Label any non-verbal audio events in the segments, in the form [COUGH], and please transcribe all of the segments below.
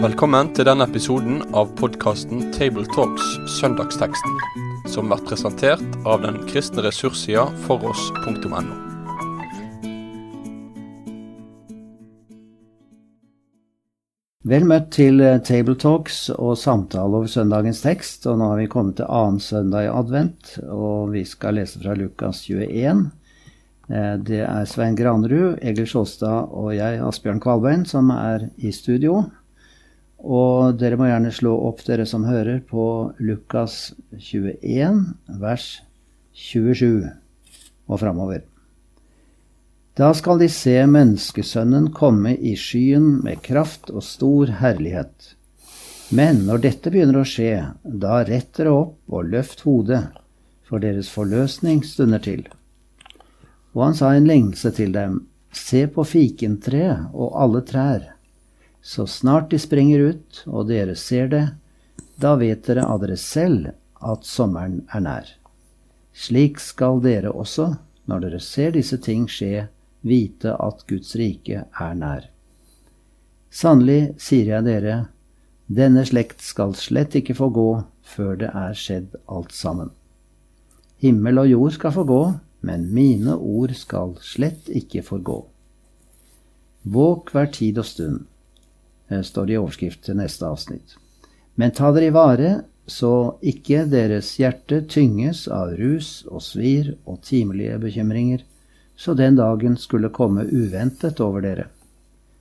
Velkommen til denne episoden av podkasten Tabletalks Søndagsteksten, som blir presentert av den kristne ressurssida foross.no. Vel møtt til eh, Tabletalks og samtale over søndagens tekst. og Nå har vi kommet til annen søndag i advent, og vi skal lese fra Lukas 21. Eh, det er Svein Granerud, Egil Sjåstad og jeg, Asbjørn Kvalbein, som er i studio. Og dere må gjerne slå opp, dere som hører, på Lukas 21, vers 27 og framover. Da skal de se Menneskesønnen komme i skyen med kraft og stor herlighet. Men når dette begynner å skje, da rett dere opp og løft hodet, for deres forløsning stunder til. Og han sa en lignelse til dem, se på fikentreet og alle trær. Så snart de springer ut, og dere ser det, da vet dere av dere selv at sommeren er nær. Slik skal dere også, når dere ser disse ting skje, vite at Guds rike er nær. Sannelig sier jeg dere, denne slekt skal slett ikke få gå før det er skjedd alt sammen. Himmel og jord skal få gå, men mine ord skal slett ikke forgå. Våk hver tid og stund, eh, står det i overskrift til neste avsnitt. Men ta dere i vare, så ikke deres hjerte tynges av rus og svir og timelige bekymringer, så den dagen skulle komme uventet over dere,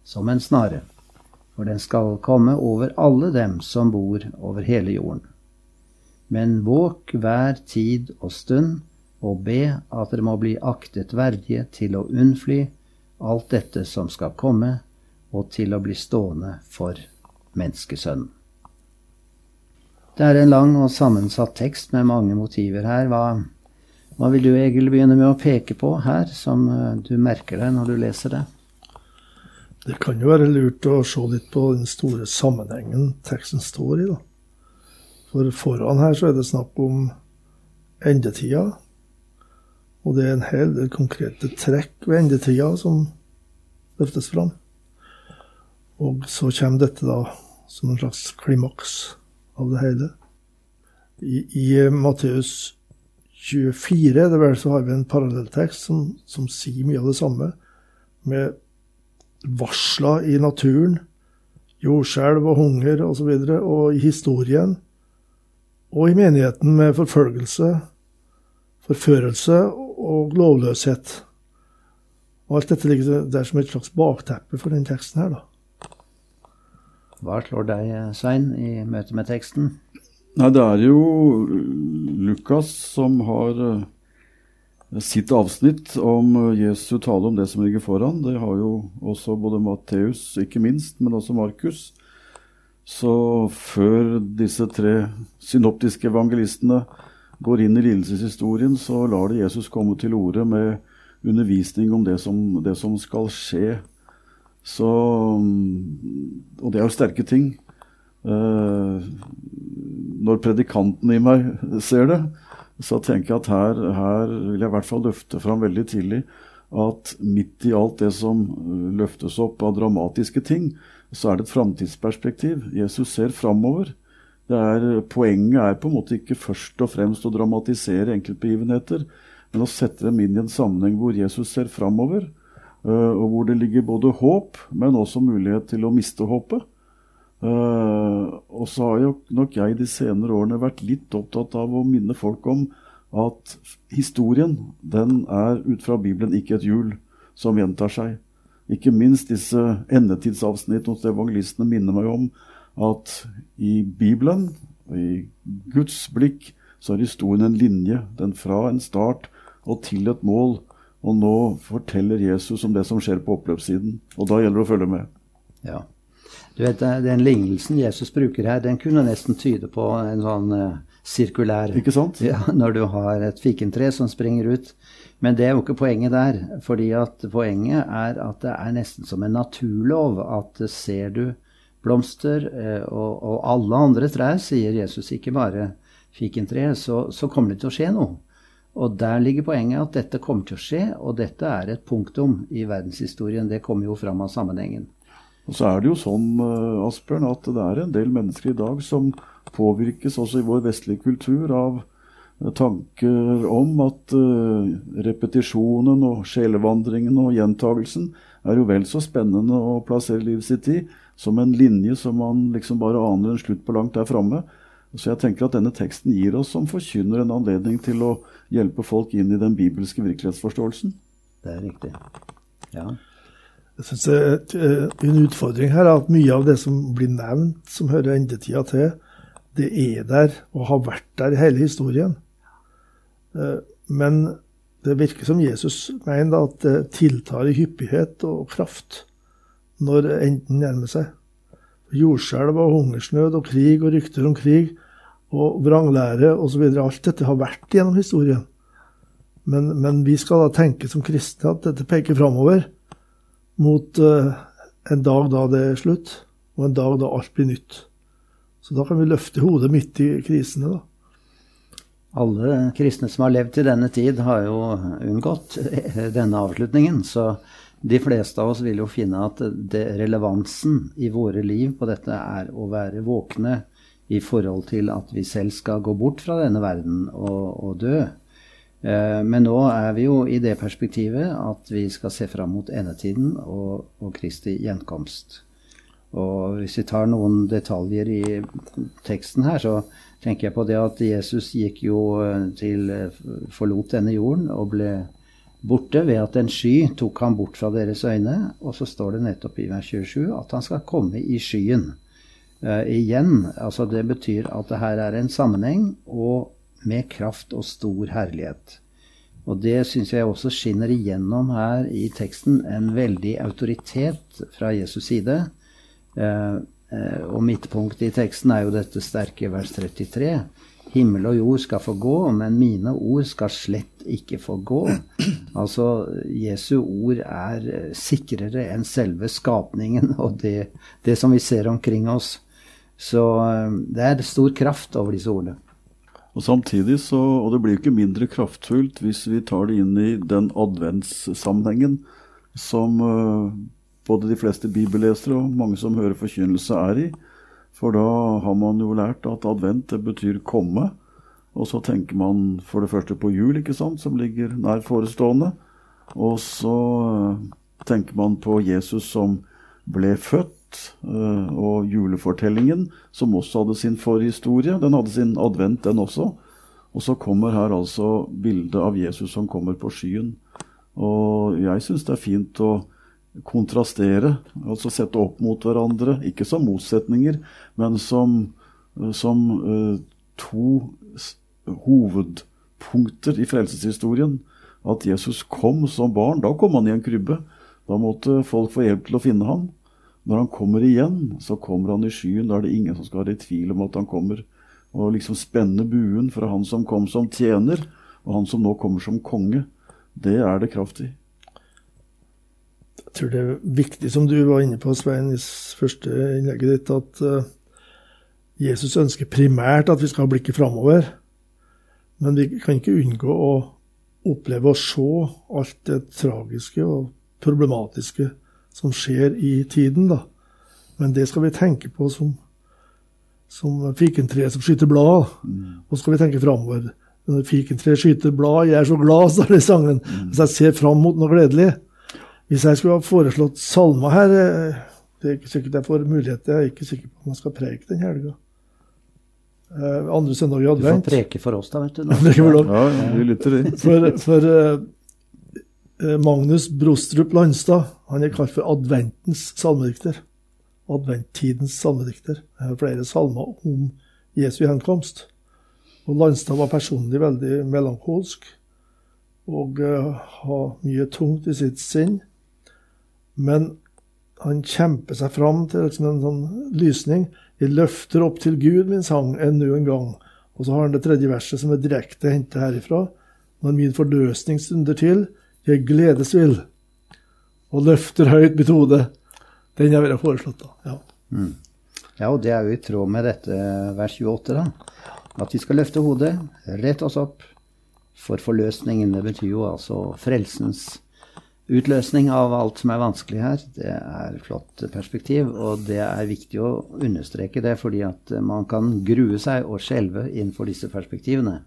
som en snare, for den skal komme over alle dem som bor over hele jorden. Men våk hver tid og stund, og be at dere må bli aktet verdige til å unnfly alt dette som skal komme, og til å bli stående for menneskesønnen. Det er en lang og sammensatt tekst med mange motiver her. Hva, hva vil du, Egil, begynne med å peke på her, som eh, du merker deg når du leser det? Det kan jo være lurt å se litt på den store sammenhengen teksten står i. da. For foran her så er det snakk om endetida. Og det er en hel del konkrete trekk ved endetida som løftes fram. Og så kommer dette da som en slags klimaks av det hele. I, i Matteus 24 det vel, så har vi en parallelltekst som, som, sier mye av det samme, med varsler i naturen, jordskjelv og hunger osv., og, så videre, og i historien, og i menigheten med forfølgelse, forførelse og lovløshet. Og alt dette ligger der som et slags bakteppe for den teksten her, da. Hva slår deg, Svein, i møte med teksten? Nei, det er jo Lukas som har eh, sitt avsnitt om eh, Jesu tale om det som ligger foran. Det har jo også både Matteus, ikke minst, men også Markus. Så før disse tre synoptiske evangelistene går inn i lidelseshistorien, så lar det Jesus komme til orde med undervisning om det som, det som skal skje. Så, mm, og det er jo sterke ting. Uh, når predikanten i meg [LAUGHS] ser det, så tenker jeg at her, her, vil jeg i hvert fall løfte fram veldig tidlig at midt i alt det som løftes opp av dramatiske ting, så er det et framtidsperspektiv. Jesus ser framover. Poenget er på en måte ikke først og fremst å dramatisere enkeltbegivenheter, men å sette dem inn i en sammenheng hvor Jesus ser framover, uh, og hvor det ligger både håp, men også mulighet til å miste håpet. Uh, og så har jo nok jeg de senere årene vært litt opptatt av å minne folk om at historien den er ut fra Bibelen ikke et hjul som gjentar seg. Ikke minst disse endetidsavsnittene hos evangelistene minner meg om at i Bibelen, i Guds blikk, så er historien en linje. Den fra en start og til et mål. Og nå forteller Jesus om det som skjer på oppløpssiden. Og da gjelder det å følge med. Ja. Du vet, Den lignelsen Jesus bruker her, den kunne nesten tyde på en sånn uh, sirkulær Ikke sant? [LAUGHS] Ja, Når du har et fikentre som springer ut. Men det er jo ikke poenget der. fordi at Poenget er at det er nesten som en naturlov at ser du blomster uh, og, og, alle andre trær, sier Jesus, ikke bare fikentreet, så, så kommer det til å skje noe. Og der ligger poenget at dette kommer til å skje, og dette er et punktum i verdenshistorien. Det kommer jo fram av sammenhengen. Og så er det jo sånn, eh, Asbjørn, at det er en del mennesker i dag som påvirkes også i vår vestlige kultur av eh, tanker om at repetisjonen og sjelevandringen og gjentagelsen er jo vel så spennende å plassere livet sitt i som en linje som man liksom bare aner en slutt på langt der framme. Så jeg tenker at denne teksten gir oss som forkynner en anledning til å hjelpe folk inn i den bibelske virkelighetsforståelsen. Det er riktig. Ja. Jeg synes det er En utfordring her er at mye av det som blir nevnt, som hører endetida til, det er der og har vært der i hele historien. Eh, men det virker som Jesus mener at det tiltar i hyppighet og kraft når enden nærmer seg. Jordskjelv og hungersnød og krig og rykter om krig og vranglære osv. Alt dette har vært gjennom historien. Men, men, vi skal da tenke som kristne at dette peker framover mot uh, en dag da det er slutt, og en dag da alt blir nytt. Så da kan vi løfte hodet midt i krisene, da. Alle kristne som har levd til denne tid, har jo unngått [LAUGHS] denne avslutningen. Så de fleste av oss vil jo finne at det, relevansen i våre liv på dette er å være våkne i forhold til at vi selv skal gå bort fra denne verden og, og dø. Eh, men nå er vi jo i det perspektivet at vi skal se fram mot endetiden og, og Kristi gjenkomst. Og hvis vi tar noen detaljer i teksten her, så tenker jeg på det at Jesus gikk jo til forlot denne jorden og ble borte ved at en sky tok ham bort fra deres øyne. Og så står det nettopp i vers 27 at han skal komme i skyen. Uh, igjen, altså det betyr at det her er en sammenheng og med kraft og stor herlighet. Og det syns jeg også skinner igjennom her i teksten. En veldig autoritet fra Jesus side. Uh, uh, og midtpunktet i teksten er jo dette sterke vers 33. Himmel og jord skal få gå, men mine ord skal slett ikke få gå. [CLEARS THROAT] Altså, Jesu ord er eh, sikrere enn selve skapningen [LAUGHS] og det, det som vi ser omkring oss. Så eh, det er stor kraft over disse ordene. Og samtidig så, og det blir ikke mindre kraftfullt hvis vi tar det inn i den adventssammenhengen som uh, både de fleste bibellesere og mange som hører forkynnelse, er i. For da har man jo lært at advent det betyr komme. Og så tenker man for det første på jul, ikke sant, som ligger nær forestående. Og så eh, tenker man på Jesus som ble født, eh, og julefortellingen, som også hadde sin forhistorie. Den hadde sin advent, den også. Og så kommer her altså bildet av Jesus som kommer på skyen. Og jeg syns det er fint å kontrastere, altså sette opp mot hverandre. Ikke som motsetninger, men som, som uh, to hovedpunkter i frelseshistorien. At Jesus kom som barn. Da kom han i en krybbe. Da måtte folk få hjelp til å finne ham. Når han kommer igjen, så kommer han i skyen. Da er det ingen som skal være i tvil om at han kommer. Og liksom spenne buen fra han som kom som tjener, og han som nå kommer som konge. Det er det kraft i. Jeg tror det er viktig, som du var inne på, Svein, i første innlegget ditt, at uh, Jesus ønsker primært at vi skal ha blikket framover. Men vi kan ikke unngå å oppleve å se alt det tragiske og problematiske som skjer i tiden. da. Men det skal vi tenke på som, som fikentreet som skyter blad. Mm. Og så skal vi tenke framover. Når fikentreet skyter blad, jeg er så glad, står det i sangen. Mm. Hvis jeg ser fram mot noe gledelig. Hvis jeg skulle ha foreslått salmer her eh, Det er ikke sikkert jeg får mulighet Jeg er ikke sikker på om jeg skal preke den helga. Uh, andre søndag i advent. Du får preke for oss, da, vet du. [LAUGHS] ja, vi lytter, vi. [LAUGHS] For, for uh, Magnus Brostrup Landstad han er kalt for adventens salmedikter. Adventtidens salmedikter. Jeg har flere salmer om Jesu gjenkomst. Og Landstad var personlig veldig melankolsk og uh, har mye tungt i sitt sinn. Men han kjemper seg fram til liksom en sånn lysning. Jeg løfter opp til Gud min sang ennå en gang. Og så har han det tredje verset som er direkte hentet herifra. Når min forløsning stunder til, jeg gledes vil, og løfter høyt mitt hode. Den jeg ville foreslått, da. Ja. Mm. ja, og det er jo i tråd med dette vers 28, da. At vi skal løfte hodet, rette oss opp, for forløsningen. Det betyr jo altså frelsens utløsning av alt som er vanskelig her. Det er et flott perspektiv, og det er viktig å understreke det, fordi at man kan grue seg og skjelve innenfor disse perspektivene.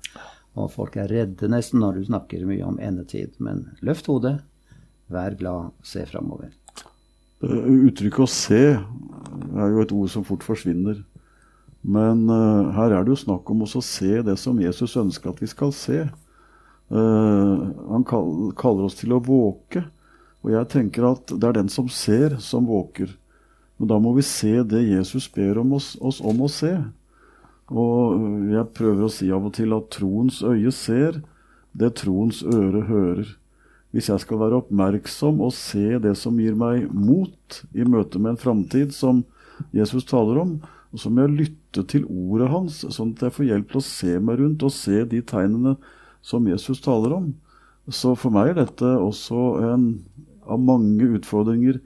Og folk er redde nesten når du snakker mye om endetid. Men løft hodet, vær glad, se framover. Uttrykket 'å se' er jo et ord som fort forsvinner. Men uh, her er det jo snakk om å se det som Jesus ønsker at vi skal se. Uh, han kaller oss til å våke. Og jeg tenker at det er den som ser, som våker. Men da må vi se det Jesus ber om oss, oss om å se. Og jeg prøver å si av og til at troens øye ser det troens øre hører. Hvis jeg skal være oppmerksom og se det som gir meg mot i møte med en framtid som Jesus taler om, og så må jeg lytte til ordet hans, sånn at jeg får hjelp til å se meg rundt og se de tegnene som Jesus taler om. Så for meg er dette også en av mange utfordringer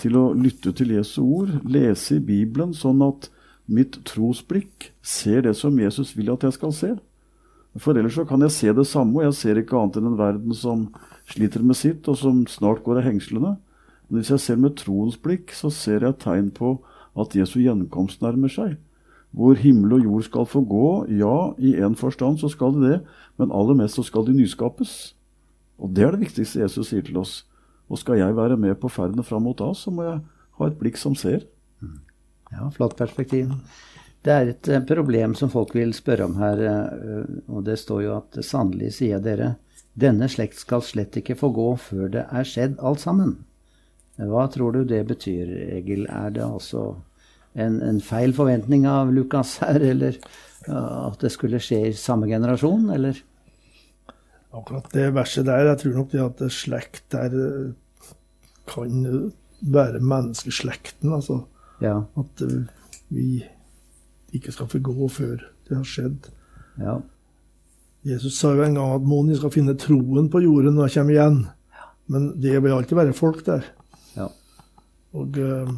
til å lytte til Jesu ord, lese i Bibelen sånn at mitt trosblikk ser det som Jesus vil at jeg skal se. For ellers så kan jeg se det samme, og jeg ser ikke annet enn en verden som sliter med sitt, og som snart går av hengslene. Men hvis jeg ser med troens blikk, så ser jeg tegn på at Jesu gjenkomst nærmer seg. Hvor himmel og jord skal få gå, ja, i én forstand så skal de det, men aller mest så skal de nyskapes. Og det er det viktigste Jesus sier til oss. Og skal jeg være med på ferden fram mot da, så må jeg ha et blikk som ser. Ja, flott perspektiv. Det er et eh, problem som folk vil spørre om her, eh, og det står jo at sannelig sier dere, denne slekt skal slett ikke få gå før det er skjedd alt sammen. Hva tror du det betyr, Egil? Er det altså en, en feil forventning av Lukas her, eller at det skulle skje i samme generasjon, eller? Akkurat det verset der, jeg tror nok det at slekt der eh, kan være menneskeslekten. Altså ja. at vi ikke skal få gå før det har skjedd. Ja. Jesus sa jo en gang at Moni skal finne troen på jorden når jeg kommer igjen. Men det vil alltid være folk der. Ja. Og uh,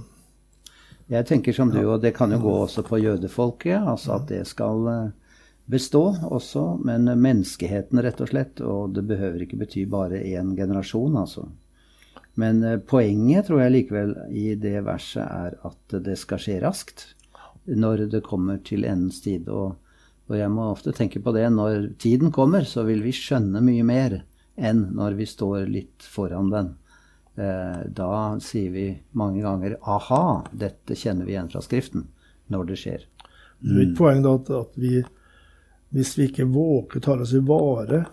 Jeg tenker som du, og det kan jo gå også på jødefolket. Altså at det skal uh, bestå også, men menneskeheten, rett og slett. Og det behøver ikke bety bare én generasjon, altså. Men eh, poenget tror jeg likevel i det verset er at det skal skje raskt. Når det kommer til endens tid. Og, og jeg må ofte tenke på det. Når tiden kommer, så vil vi skjønne mye mer enn når vi står litt foran den. Eh, da sier vi mange ganger 'aha, dette kjenner vi igjen fra Skriften', når det skjer. Det er ikke poeng da at, at vi hvis vi ikke våker tar oss i vare,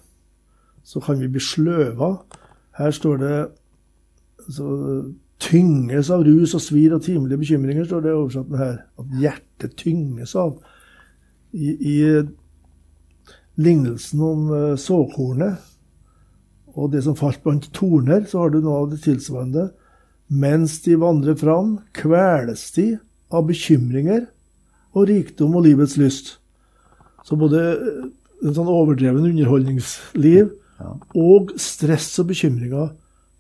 så kan vi bli sløva. Her står det så, tynges av rus og svir og timelige bekymringer, står det oversatt med her. At hjertet tynges av. I, i lignelsen om uh, såkornet og det som falt blant torner, så har du noe av det tilsvarende. Mens de vandrer fram, kveles de av bekymringer og rikdom og livets lyst. Så både eh, en sånn overdreven underholdningsliv og stress og bekymringer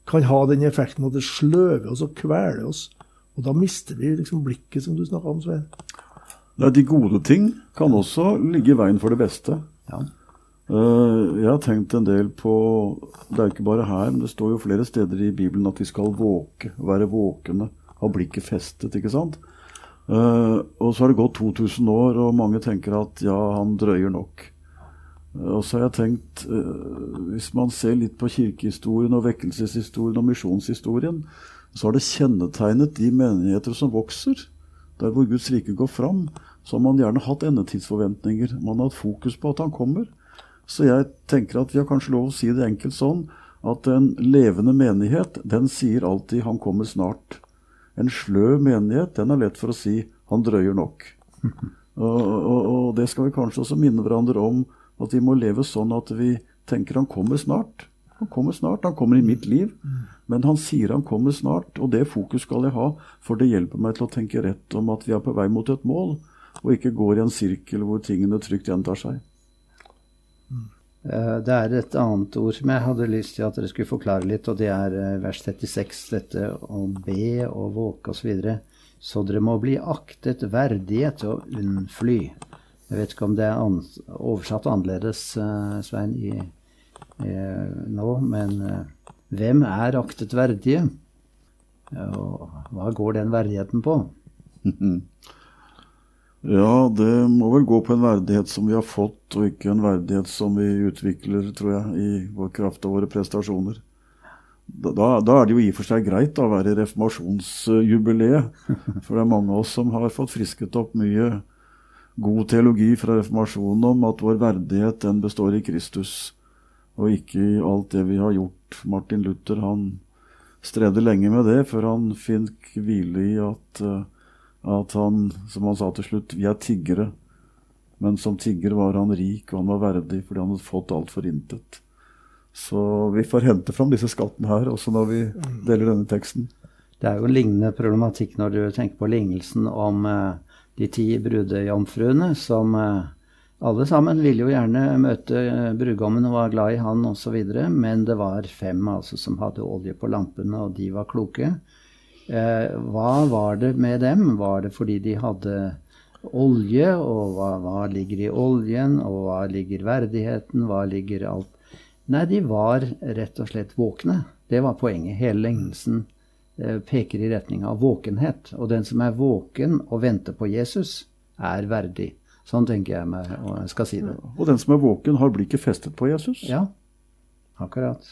kan ha den effekten at det sløver oss og kveler oss. Og da mister vi liksom blikket, som du snakka om, Svein. Ja, de gode ting kan også ligge i veien for det beste. Ja. Uh, jeg har tenkt en del på Det er ikke bare her, men det står jo flere steder i Bibelen at vi skal våke, være våkne, ha blikket festet. ikke sant? Uh, og så har det gått 2000 år, og mange tenker at ja, han drøyer nok. Uh, og så har jeg tenkt, hvis man ser litt på kirkehistorien og vekkelseshistorien og misjonshistorien, så har det kjennetegnet de menigheter som vokser, der hvor Guds rike går fram, så har man gjerne hatt endetidsforventninger. Man har hatt fokus på at han kommer. Så jeg tenker at vi har kanskje lov å si det enkelt sånn at en levende menighet, den sier alltid 'han kommer snart'. En sløv menighet den er lett for å si 'han drøyer nok'. [LAUGHS] Og, og, og, det skal vi kanskje også minne hverandre om, at vi må leve sånn at vi tenker 'han kommer snart'. Han kommer snart, han kommer i mitt liv. Men han sier han kommer snart, og det fokus skal jeg ha. For det hjelper meg til å tenke rett om at vi er på vei mot et mål, og ikke går i en sirkel hvor tingene trygt gjentar seg. Eh, det er et annet ord som jeg hadde lyst til at dere skulle forklare litt, og det er eh, vers 36, dette å be og våke osv. Så, videre. så dere må bli aktet verdige til å unnfly. Jeg vet ikke om det er oversatt annerledes, eh, Svein, i, i, nå, men hvem er aktet verdige? Og hva går den verdigheten på? [LAUGHS] Ja, det må vel gå på en verdighet som vi har fått, og ikke en verdighet som vi utvikler, tror jeg, i vår kraft av våre prestasjoner. Da, da, er det jo i og for seg greit å være i reformasjonsjubileet. For det er mange av oss som har fått frisket opp mye god teologi fra reformasjonen om at vår verdighet den består i Kristus, og ikke i alt det vi har gjort. Martin Luther han strevde lenge med det, før han fikk hvile i at, eh, at han, som han sa til slutt, vi er tiggere. Men som tigger var han rik, og han var verdig fordi han hadde fått alt for intet. Så vi får hente fram disse skattene her, også når vi deler denne teksten. Det er jo en lignende problematikk når du tenker på lignelsen om uh, de ti brudejomfruene, som uh, alle sammen ville jo gjerne møte uh, brudgommen og var glad i han osv., men det var fem altså, som hadde olje på lampene, og de var kloke. Hva var det med dem? Var det fordi de hadde olje, og hva, hva ligger i oljen, og hva ligger verdigheten, hva ligger alt Nei, de var rett og slett våkne. Det var poenget. Hele lignelsen eh, peker i retning av våkenhet. Og den som er våken og venter på Jesus, er verdig. Sånn tenker jeg meg og jeg skal si det. Og den som er våken, har blikket festet på Jesus? Ja, akkurat.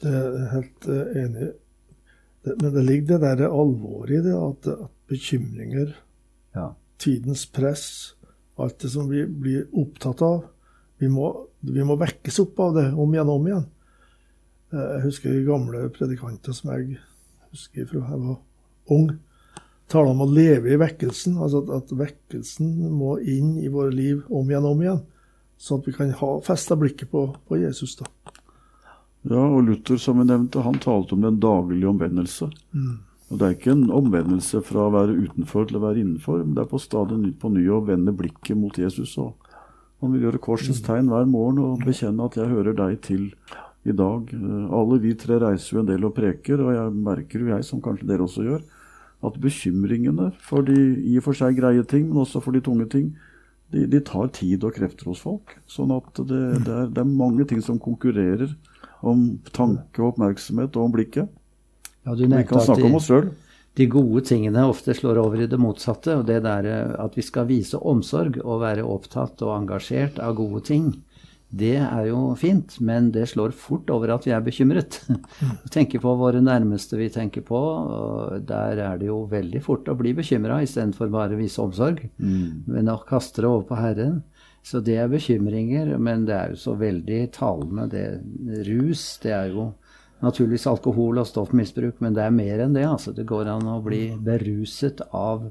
Det er jeg helt uh, enig i. Men det ligger det der alvoret i det, at, at bekymringer, ja. tidens press, alt det som vi blir opptatt av vi må, vi må, vekkes opp av det om igjen og om igjen. Eh, jeg husker gamle predikanter som jeg husker fra jeg var ung, taler om å leve i vekkelsen. Altså at, at, vekkelsen må inn i våre liv om igjen og om igjen. Så at vi kan ha festa blikket på, på, Jesus. da. Ja, og Luther, som vi nevnte, han talte om den daglige omvendelse. Mm. Og Det er ikke en omvendelse fra å være utenfor til å være innenfor, men det er på stadig nytt på ny å vende blikket mot Jesus og han vil gjøre korsets tegn hver morgen og bekjenne at 'jeg hører deg til i dag'. Alle vi tre reiser jo en del og preker, og jeg merker jo jeg, som kanskje dere også gjør, at bekymringene for de i og for seg greie ting, men også for de tunge ting, de, de tar tid og krefter hos folk. Sånn at det, det, er, det, er, mange ting som konkurrerer om tanke og oppmerksomhet og om blikket. Ja, vi kan snakke om oss sjøl de gode tingene ofte slår over i det motsatte. Og det der eh, at vi skal vise omsorg og være opptatt og engasjert av gode ting, det er jo fint, men det slår fort over at vi er bekymret. [LAUGHS] Vi tenker på våre nærmeste vi tenker på, og der er det jo veldig fort å bli bekymra istedenfor bare å vise omsorg. Mm. Men å kaste det over på Herren. Så det er bekymringer, men det er jo så veldig talende. Det rus, det er jo naturligvis alkohol og stoffmisbruk, men det er mer enn det. Altså, det går an å bli beruset av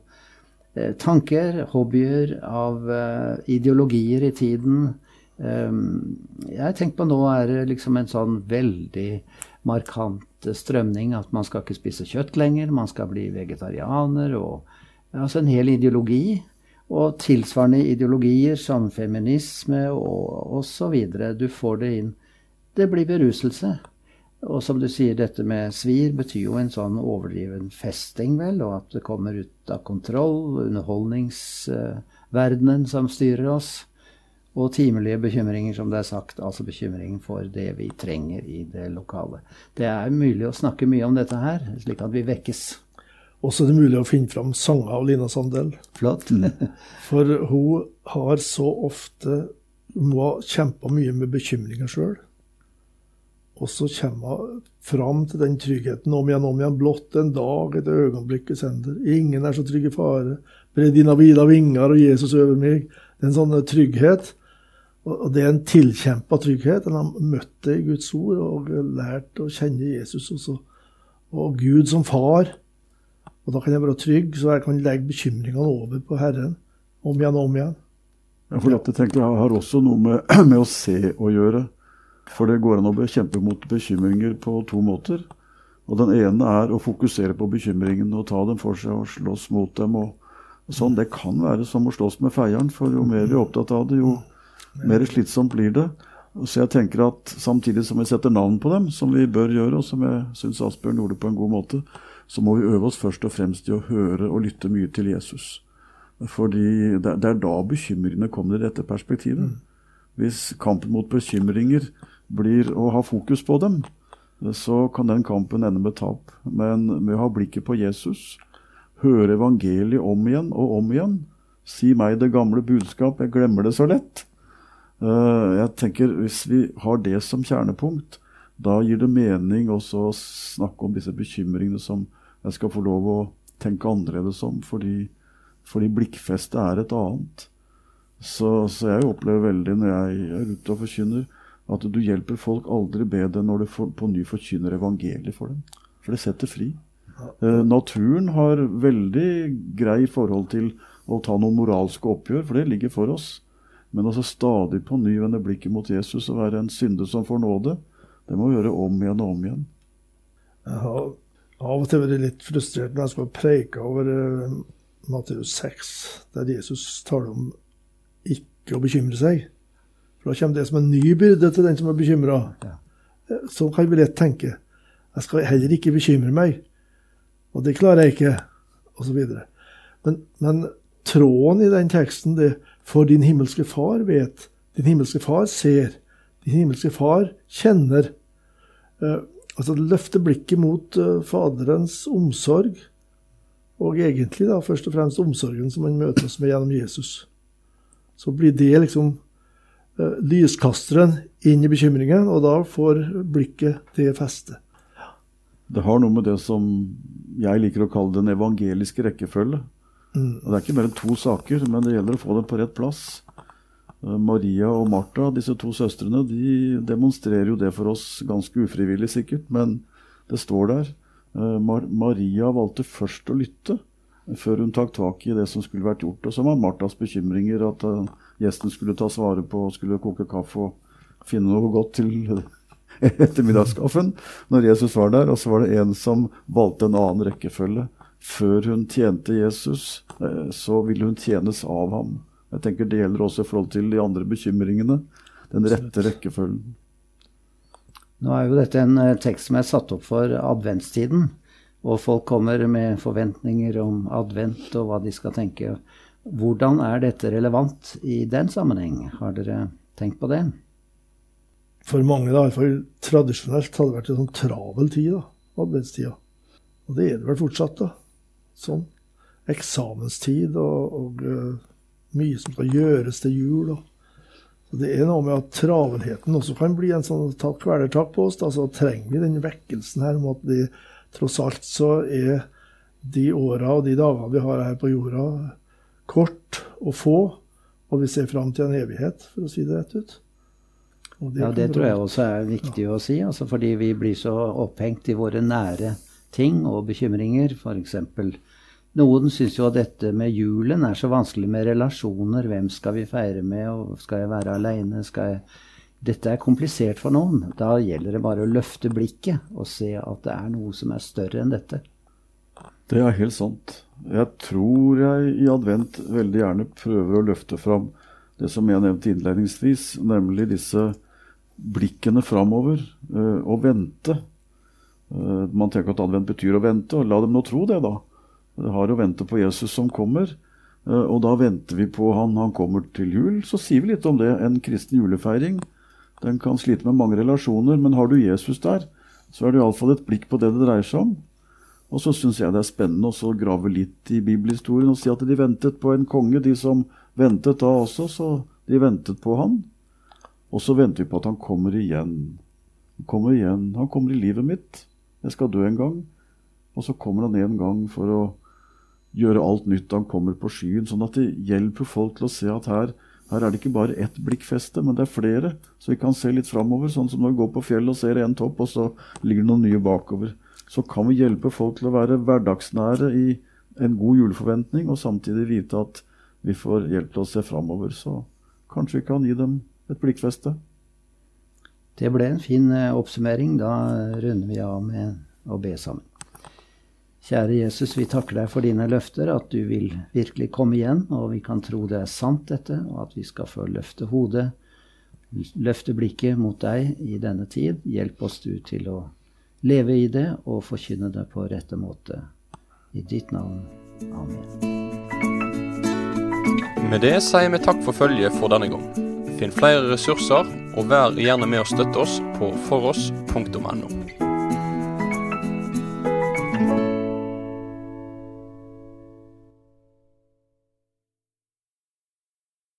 eh, tanker, hobbyer, av eh, ideologier i tiden. Um, jeg tenker på nå er det liksom en sånn veldig markant strømning at man skal ikke spise kjøtt lenger, man skal bli vegetarianer. og Altså en hel ideologi. Og tilsvarende ideologier som feminisme og osv. Du får det inn. Det blir beruselse. Og som du sier, dette med svir betyr jo en sånn overdriven festing, vel, og at det kommer ut av kontroll, underholdningsverdenen som styrer oss, og timelige bekymringer, som det er sagt, altså bekymring for det vi trenger i det lokale. Det er mulig å snakke mye om dette her, slik at vi vekkes. Også er det mulig å finne fram sanger av Lina Sandel. Flott. [LAUGHS] For hun har så ofte må kjempa mye med bekymringer sjøl. Og så kommer hun fram til den tryggheten om igjen om igjen. Blott en dag, et øyeblikk sender. Ingen er så trygg i fare. Bre dina vida vinger og Jesus over meg. Det er en sånn trygghet. Og det er en tilkjempa trygghet. En har møtt det i Guds ord og lært å kjenne Jesus også. Og Gud som far. Og da kan jeg være trygg, så jeg kan legge bekymringene over på Herren. Om igjen og om igjen. Ja, for dette tenker jeg har også noe med, [CLEARS THROAT] med å se å gjøre. For det går an å kjempe mot bekymringer på to måter. Og Den ene er å fokusere på bekymringene og ta dem for seg og slåss mot dem. og sånn. Det kan være som å slåss med feieren, for jo mer vi er opptatt av det, jo mer slitsomt blir det. Så jeg tenker at Samtidig som vi setter navn på dem, som vi bør gjøre, og som jeg syns Asbjørn gjorde på en god måte, så må vi øve oss først og fremst i å høre og lytte mye til Jesus. Fordi det er da bekymringene kommer i dette perspektivet. Hvis kampen mot bekymringer blir å ha fokus på dem, så kan den kampen ende med tap. Men med å ha blikket på Jesus, høre evangeliet om igjen og om igjen, si meg det gamle budskap, jeg glemmer det så lett. Eh, jeg tenker Hvis vi har det som kjernepunkt, da gir det mening også å snakke om disse bekymringene som jeg skal få lov å tenke annerledes om, fordi, fordi blikkfestet er et annet. Så, så, jeg opplever veldig når jeg er ute og forkynner, at du hjelper folk aldri bedre når du for, på ny forkynner evangeliet for dem. For det setter fri. Eh, naturen har veldig grei forhold til å ta noen moralske oppgjør, for det ligger for oss. Men altså stadig på ny vende blikket mot Jesus og være en synder som får nåde, det må vi gjøre om igjen og om igjen. Jeg har av og til vært litt frustrert når jeg skal preike over uh, Matteus 6, der Jesus taler om ikke å bekymre seg. For da kommer det som en ny byrde til den som er bekymra. Ja. Sånn så kan vi lett tenke. Jeg skal heller ikke bekymre meg. Og det klarer jeg ikke. Og så videre. Men, men tråden i den teksten det For din himmelske far vet, din himmelske far ser, din himmelske far kjenner. Uh, altså løfte blikket mot uh, Faderens omsorg, og egentlig da først og fremst omsorgen som han møter oss med gjennom Jesus så blir det liksom uh, lyskasteren inn i bekymringen, og da får blikket det feste. Det har noe med det som jeg liker å kalle den evangeliske rekkefølge. Mm. Og Det er ikke mer enn to saker, men det gjelder å få dem på rett plass. Uh, Maria og Martha, disse to søstrene, de demonstrerer jo det for oss ganske ufrivillig, sikkert, men det står der. Uh, Mar Maria valgte først å lytte før hun tok tak i det som skulle vært gjort. Og så var Marthas bekymringer at uh, gjesten skulle ta svaret på, skulle koke kaffe og finne noe godt til [LAUGHS] ettermiddagskaffen når Jesus var der. Og så var det en som valgte en annen rekkefølge. Før hun tjente Jesus, så ville hun tjenes av ham. Jeg tenker Det gjelder også i forhold til de andre bekymringene. Den rette rekkefølgen. Nå er jo dette en uh, tekst som er satt opp for adventstiden. Og folk kommer med forventninger om advent og hva de skal tenke. Hvordan er dette relevant i den sammenheng? Har dere tenkt på det? For mange, da, fall tradisjonelt, hadde det vært en sånn travel tid, da, adventstida. Og det er det vel fortsatt, da. Sånn. Eksamenstid og, og uh, mye som skal gjøres til jul. Og. Så Det er noe med at travelheten også kan bli en sånn kvelertak på oss. Da. Så trenger vi den vekkelsen her om at de, tross alt så er de åra og de dagene vi har her på jorda, kort og få. Og vi ser fram til en evighet, for å si det rett ut. Det ja, det tror jeg også er viktig ja. å si. Altså fordi vi blir så opphengt i våre nære ting og bekymringer. F.eks. noen syns jo at dette med julen er så vanskelig med relasjoner. Hvem skal vi feire med, og skal jeg være aleine? Jeg dette er komplisert for noen. Da gjelder det bare å løfte blikket og se at det er noe som er større enn dette. Det er helt sant. Jeg tror jeg i advent veldig gjerne prøver å løfte fram det som jeg nevnte innledningsvis, nemlig disse blikkene framover øh, og vente. Uh, man tenker at advent betyr å vente, og la dem nå tro det, da. Har å vente på Jesus som kommer, uh, og da venter vi på han. Han kommer til jul. Så sier vi litt om det. En kristen julefeiring den kan slite med mange relasjoner, men har du Jesus der, så er det iallfall et blikk på det det dreier seg om. Og så syns jeg det er spennende å grave litt i bibelhistorien og si at de ventet på en konge, de som ventet da også, så de ventet på han. Og så venter vi på at han kommer igjen. Han kommer igjen. Han kommer i livet mitt. Jeg skal dø en gang. Og så kommer han en gang for å gjøre alt nytt. Han kommer på skyen. Sånn at det hjelper folk til å se at her her er det ikke bare ett blikkfeste, men det er flere. Så vi kan se litt framover, sånn som når vi går på fjellet og ser en topp, og så ligger det noen nye bakover. Så kan vi hjelpe folk til å være hverdagsnære i en god juleforventning, og samtidig vite at vi får hjelp til å se framover. Så kanskje vi kan gi dem et blikkfeste. Det ble en fin eh, oppsummering. Da runder vi av med å be sammen. Kjære Jesus, vi takker deg for dine løfter, at du vil virkelig komme igjen, og vi kan tro det er sant, dette, og at vi skal få løfte hodet, løfte blikket mot deg i denne tid. Hjelp oss du til å leve i det og forkynne det på rette måte. I ditt navn. Amen. Med det sier vi takk for følget for denne gang. Finn flere ressurser, og vær gjerne med å støtte oss på foross.no.